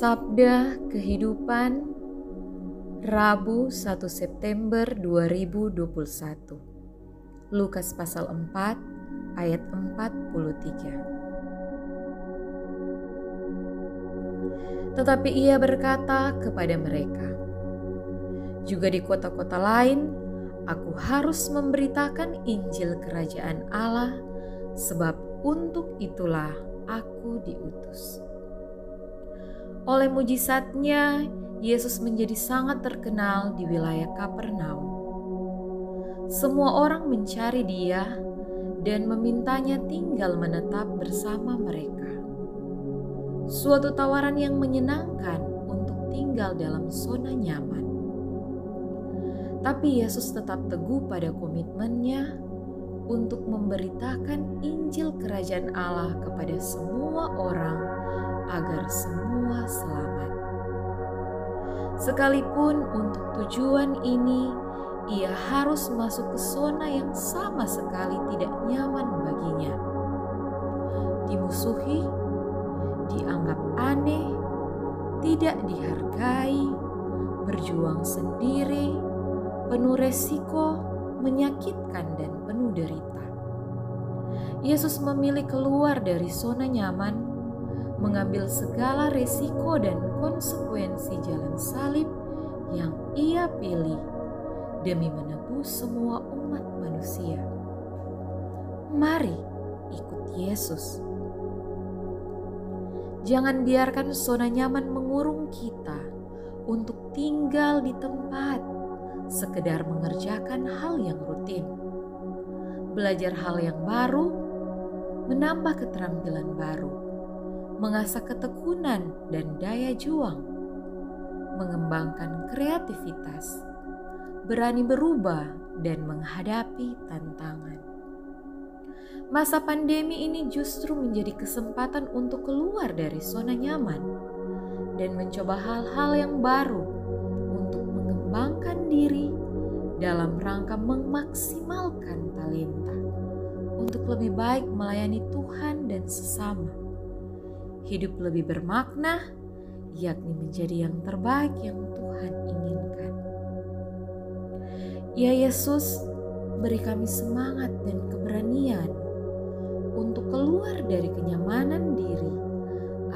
Sabda Kehidupan Rabu 1 September 2021 Lukas pasal 4 ayat 43 Tetapi ia berkata kepada mereka Juga di kota-kota lain aku harus memberitakan Injil kerajaan Allah sebab untuk itulah aku diutus. Oleh mujizatnya, Yesus menjadi sangat terkenal di wilayah Kapernaum. Semua orang mencari dia dan memintanya tinggal menetap bersama mereka. Suatu tawaran yang menyenangkan untuk tinggal dalam zona nyaman. Tapi Yesus tetap teguh pada komitmennya untuk memberitakan Injil Kerajaan Allah kepada semua orang agar semua selamat. Sekalipun untuk tujuan ini ia harus masuk ke zona yang sama sekali tidak nyaman baginya. Dimusuhi, dianggap aneh, tidak dihargai, berjuang sendiri, penuh resiko, menyakitkan dan penuh derita. Yesus memilih keluar dari zona nyaman, mengambil segala resiko dan konsekuensi jalan salib yang ia pilih demi menebus semua umat manusia. Mari ikut Yesus. Jangan biarkan zona nyaman mengurung kita untuk tinggal di tempat sekedar mengerjakan hal yang rutin, belajar hal yang baru, menambah keterampilan baru, mengasah ketekunan dan daya juang, mengembangkan kreativitas, berani berubah, dan menghadapi tantangan. Masa pandemi ini justru menjadi kesempatan untuk keluar dari zona nyaman dan mencoba hal-hal yang baru mengembangkan diri dalam rangka memaksimalkan talenta untuk lebih baik melayani Tuhan dan sesama. Hidup lebih bermakna, yakni menjadi yang terbaik yang Tuhan inginkan. Ya Yesus, beri kami semangat dan keberanian untuk keluar dari kenyamanan diri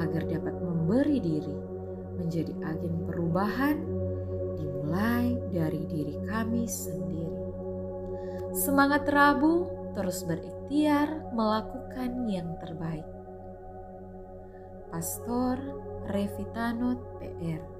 agar dapat memberi diri menjadi agen perubahan dimulai dari diri kami sendiri. Semangat Rabu terus berikhtiar melakukan yang terbaik. Pastor Revitanot PR